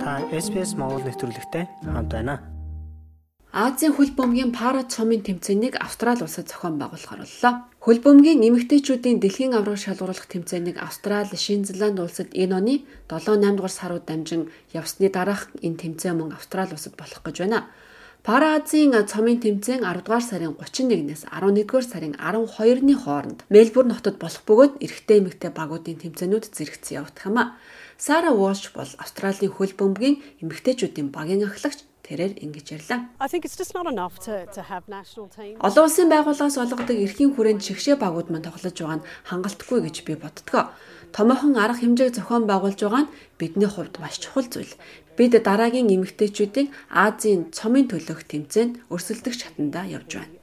Та SPS Монгол нэвтрүүлэгтэй хамт байна. Азийн хөл бөмбөгийн пара цомын тэмцээнийг Австрали улсад зохион байгуулахар боллоо. Хөл бөмбөгийн эмэгтэйчүүдийн дэлхийн авраг шалгаруулах тэмцээнийг Австрали, Шинэ Зеланд улсад энэ оны 7-8 дугаар сарууд дамжин явсны дараах энэ тэмцээн мөн Австрали улсад болох гэж байна. Пара Азийн цомын тэмцээн 10 дугаар сарын 31-ээс 11 дугаар сарын 12-ны хооронд Мельбурн хотод болох бөгөөд эрэгтэй эмэгтэй багуудын тэмцээнүүд зэрэгцэн явагдах юм а. Сара Волш бол Австралийн хөл бөмбөгийн эмэгтэйчүүдийн багийн ахлагч тэрээр ингэж ярьлаа. Олон улсын байгууллагаас олгодог эрхийн хүрээнд шигшээ багууд мань тоглож байгаа нь хангалтгүй гэж би боддгоо. Томоохон арга хэмжээг зохион байгуулж байгаа нь бидний хувьд маш чухал зүйл. Бид дараагийн эмэгтэйчүүдийг Азийн цомын төлөөх тэмцээнд өрсөлдөх шатандаа явж байна.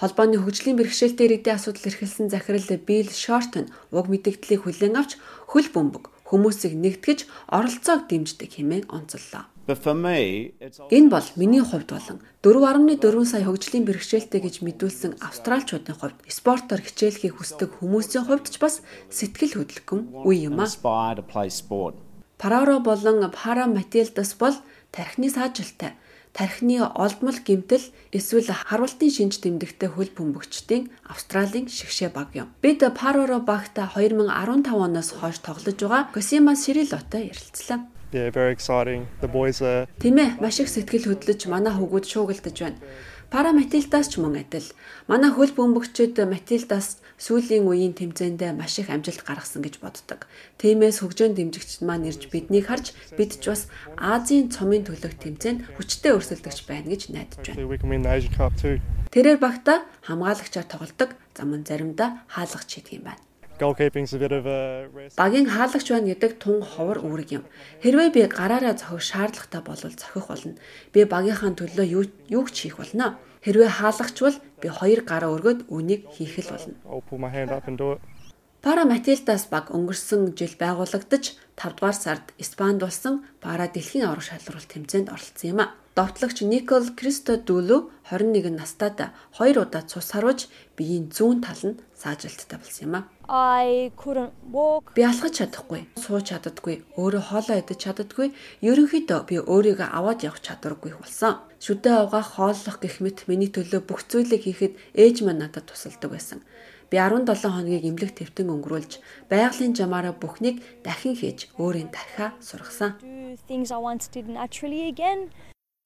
Холбооны хөгжлийн бэрхшээлтэй иргэдийн асуудал эрхэлсэн захирал Билл Шортон уг мэдээллийг хүлээн авч хөл бөмбөг хүмүүсийг нэгтгэж оролцоог дэмждэг хэмээн онцоллоо. Энэ бол миний хувьд болон 4.4 сая хөгжлийн бэрхшээлтэй гэж мэдүүлсэн австралчуудын хувьд спортоор хичээлхийг хүсдэг хүмүүсийн хувьд ч бас сэтгэл хөдлөмж үе юм аа. Параро болон Пара Матилдас бол тархины саажилтай тархины олдмол гэмтэл эсвэл харуултын шинж тэмдэгтэй хөл бөмбөгчдийн Австралийн шигшээ баг юм. Бид Пароро багта 2015 оноос хойш тоглож байгаа Косима Сирилотой ярилцлаа. Yeah, very exciting. The boys are Тэмээ маш их сэтгэл хөдлөж манай хөгүүд шуугилдаж байна. Пара Матилдас ч мөн адил. Манай хөл бөмбөгчд Матилдас сүүлийн үеийн тэмцээндээ маш их амжилт гаргасан гэж боддог. Тиймээс хөгжөөн дэмжигчд маань ирж биднийг харж бид ч бас Азийн цомын төлөөх тэмцээнд хүчтэй өрсөлдөгч байна гэж найдаж байна. Тэрээр багта хамгаалагчаар тоглодог зам заримдаа хаалгач хийдэг юм байна. Багийн хаалгач байна гэдэг тун ховор үүрэг юм. Хэрвээ би гараараа зохих шаардлагатай бол зохих болно. Би багийнхаа төлөө юу ч хийх болно. Хэрвээ хаалгач бол би хоёр гараа өргөд үнийг хийх л болно. Пара Матилдас баг өнгөрсөн жил байгуулагдаж 5 дугаар сард Испанд болсон Пара дэлхийн аврах шалралт тэмцээнд оролцсон юм а. Довтлогч Никол Кристодүлү 21 настайд хоёр удаа цус харуулж биеийн зүүн тал нь саажилттай болсон юм а. Би алхаж чадахгүй, сууж чаддаггүй, өөрөө хоолоо идэж чаддаггүй, ерөнхийдөө би өөрийгөө аваад явах чадваргүй болсон. Шүдэ угаах, хооллох гэх мэт миний төлөө бүх зүйлийг хийхэд ээж маань надад тусалдаг байсан. Би 17 хоногийг эмнэлэг твтэн өнгөрүүлж байгалийн жамаараа бүхнийг дахин хийж өөрийн тархиа сургасан.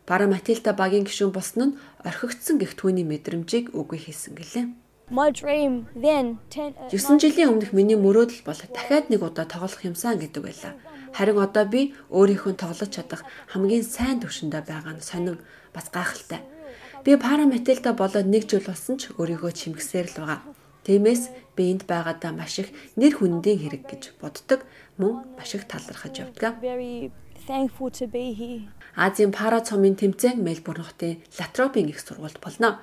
Пара Матилда багийн гишүүн болсон нь орхигдсон гих түүний мэдрэмжийг үгүй хийсэн гэлээ. My dream then 10 uh, 9 жилийн өмнөх миний мөрөөдөл бол дахиад нэг удаа тоглох юмсан гэдэг байлаа. Харин одоо би өөрийнхөө тоглож чадах хамгийн сайн төвшөндөө байгаа нь сонин бас гайхалтай. Би Пара Матилда болоод нэг жил болсон ч өөрийгөө чимгсээр л байгаа. Тиймээс би энд байгаадаа маш их нэр хүндийн хэрэг гэж боддог мөн маш их талархаж явдаг. Азийн пара цомын тэмцээн Мельбурн хотын Латропийн их сургуульд болно.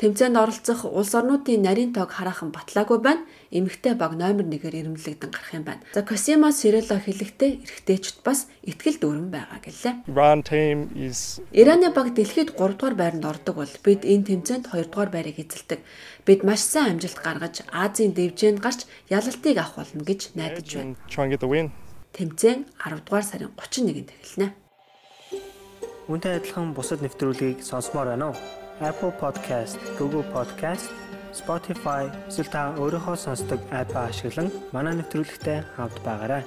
Тэмцээнд оролцох улс орнуудын нарийн тоог хараахан батлаагүй байна. Эмэгтэй баг номер 1-ээр ирэмлэгдэн гарах юм байна. За Косима Сирело хэлэхдээ эрэгтэйчд бас ихтгэл дүүрэн байгаа гэлээ. Ираны баг дэлхийд 3 дугаар байранд ордог бол бид энэ тэмцээнд 2 дугаар байрыг эзэлдэг. Бид маш сайн амжилт гаргаж Азийн дэвжээнд гарч ялалтыг авах болно гэж найдаж байна. Тэмцээн 10 дугаар сарын 31-нд эхэлнэ. Үүнтэй адилхан бусад нэвтрүүлгийг сонсомоор байна уу? Apple Podcast, Google Podcast, Spotify эсвэл та өөрийнхөө сонсдог апп ашиглан манай нэвтрүүлэгтэй хавд байгаарай.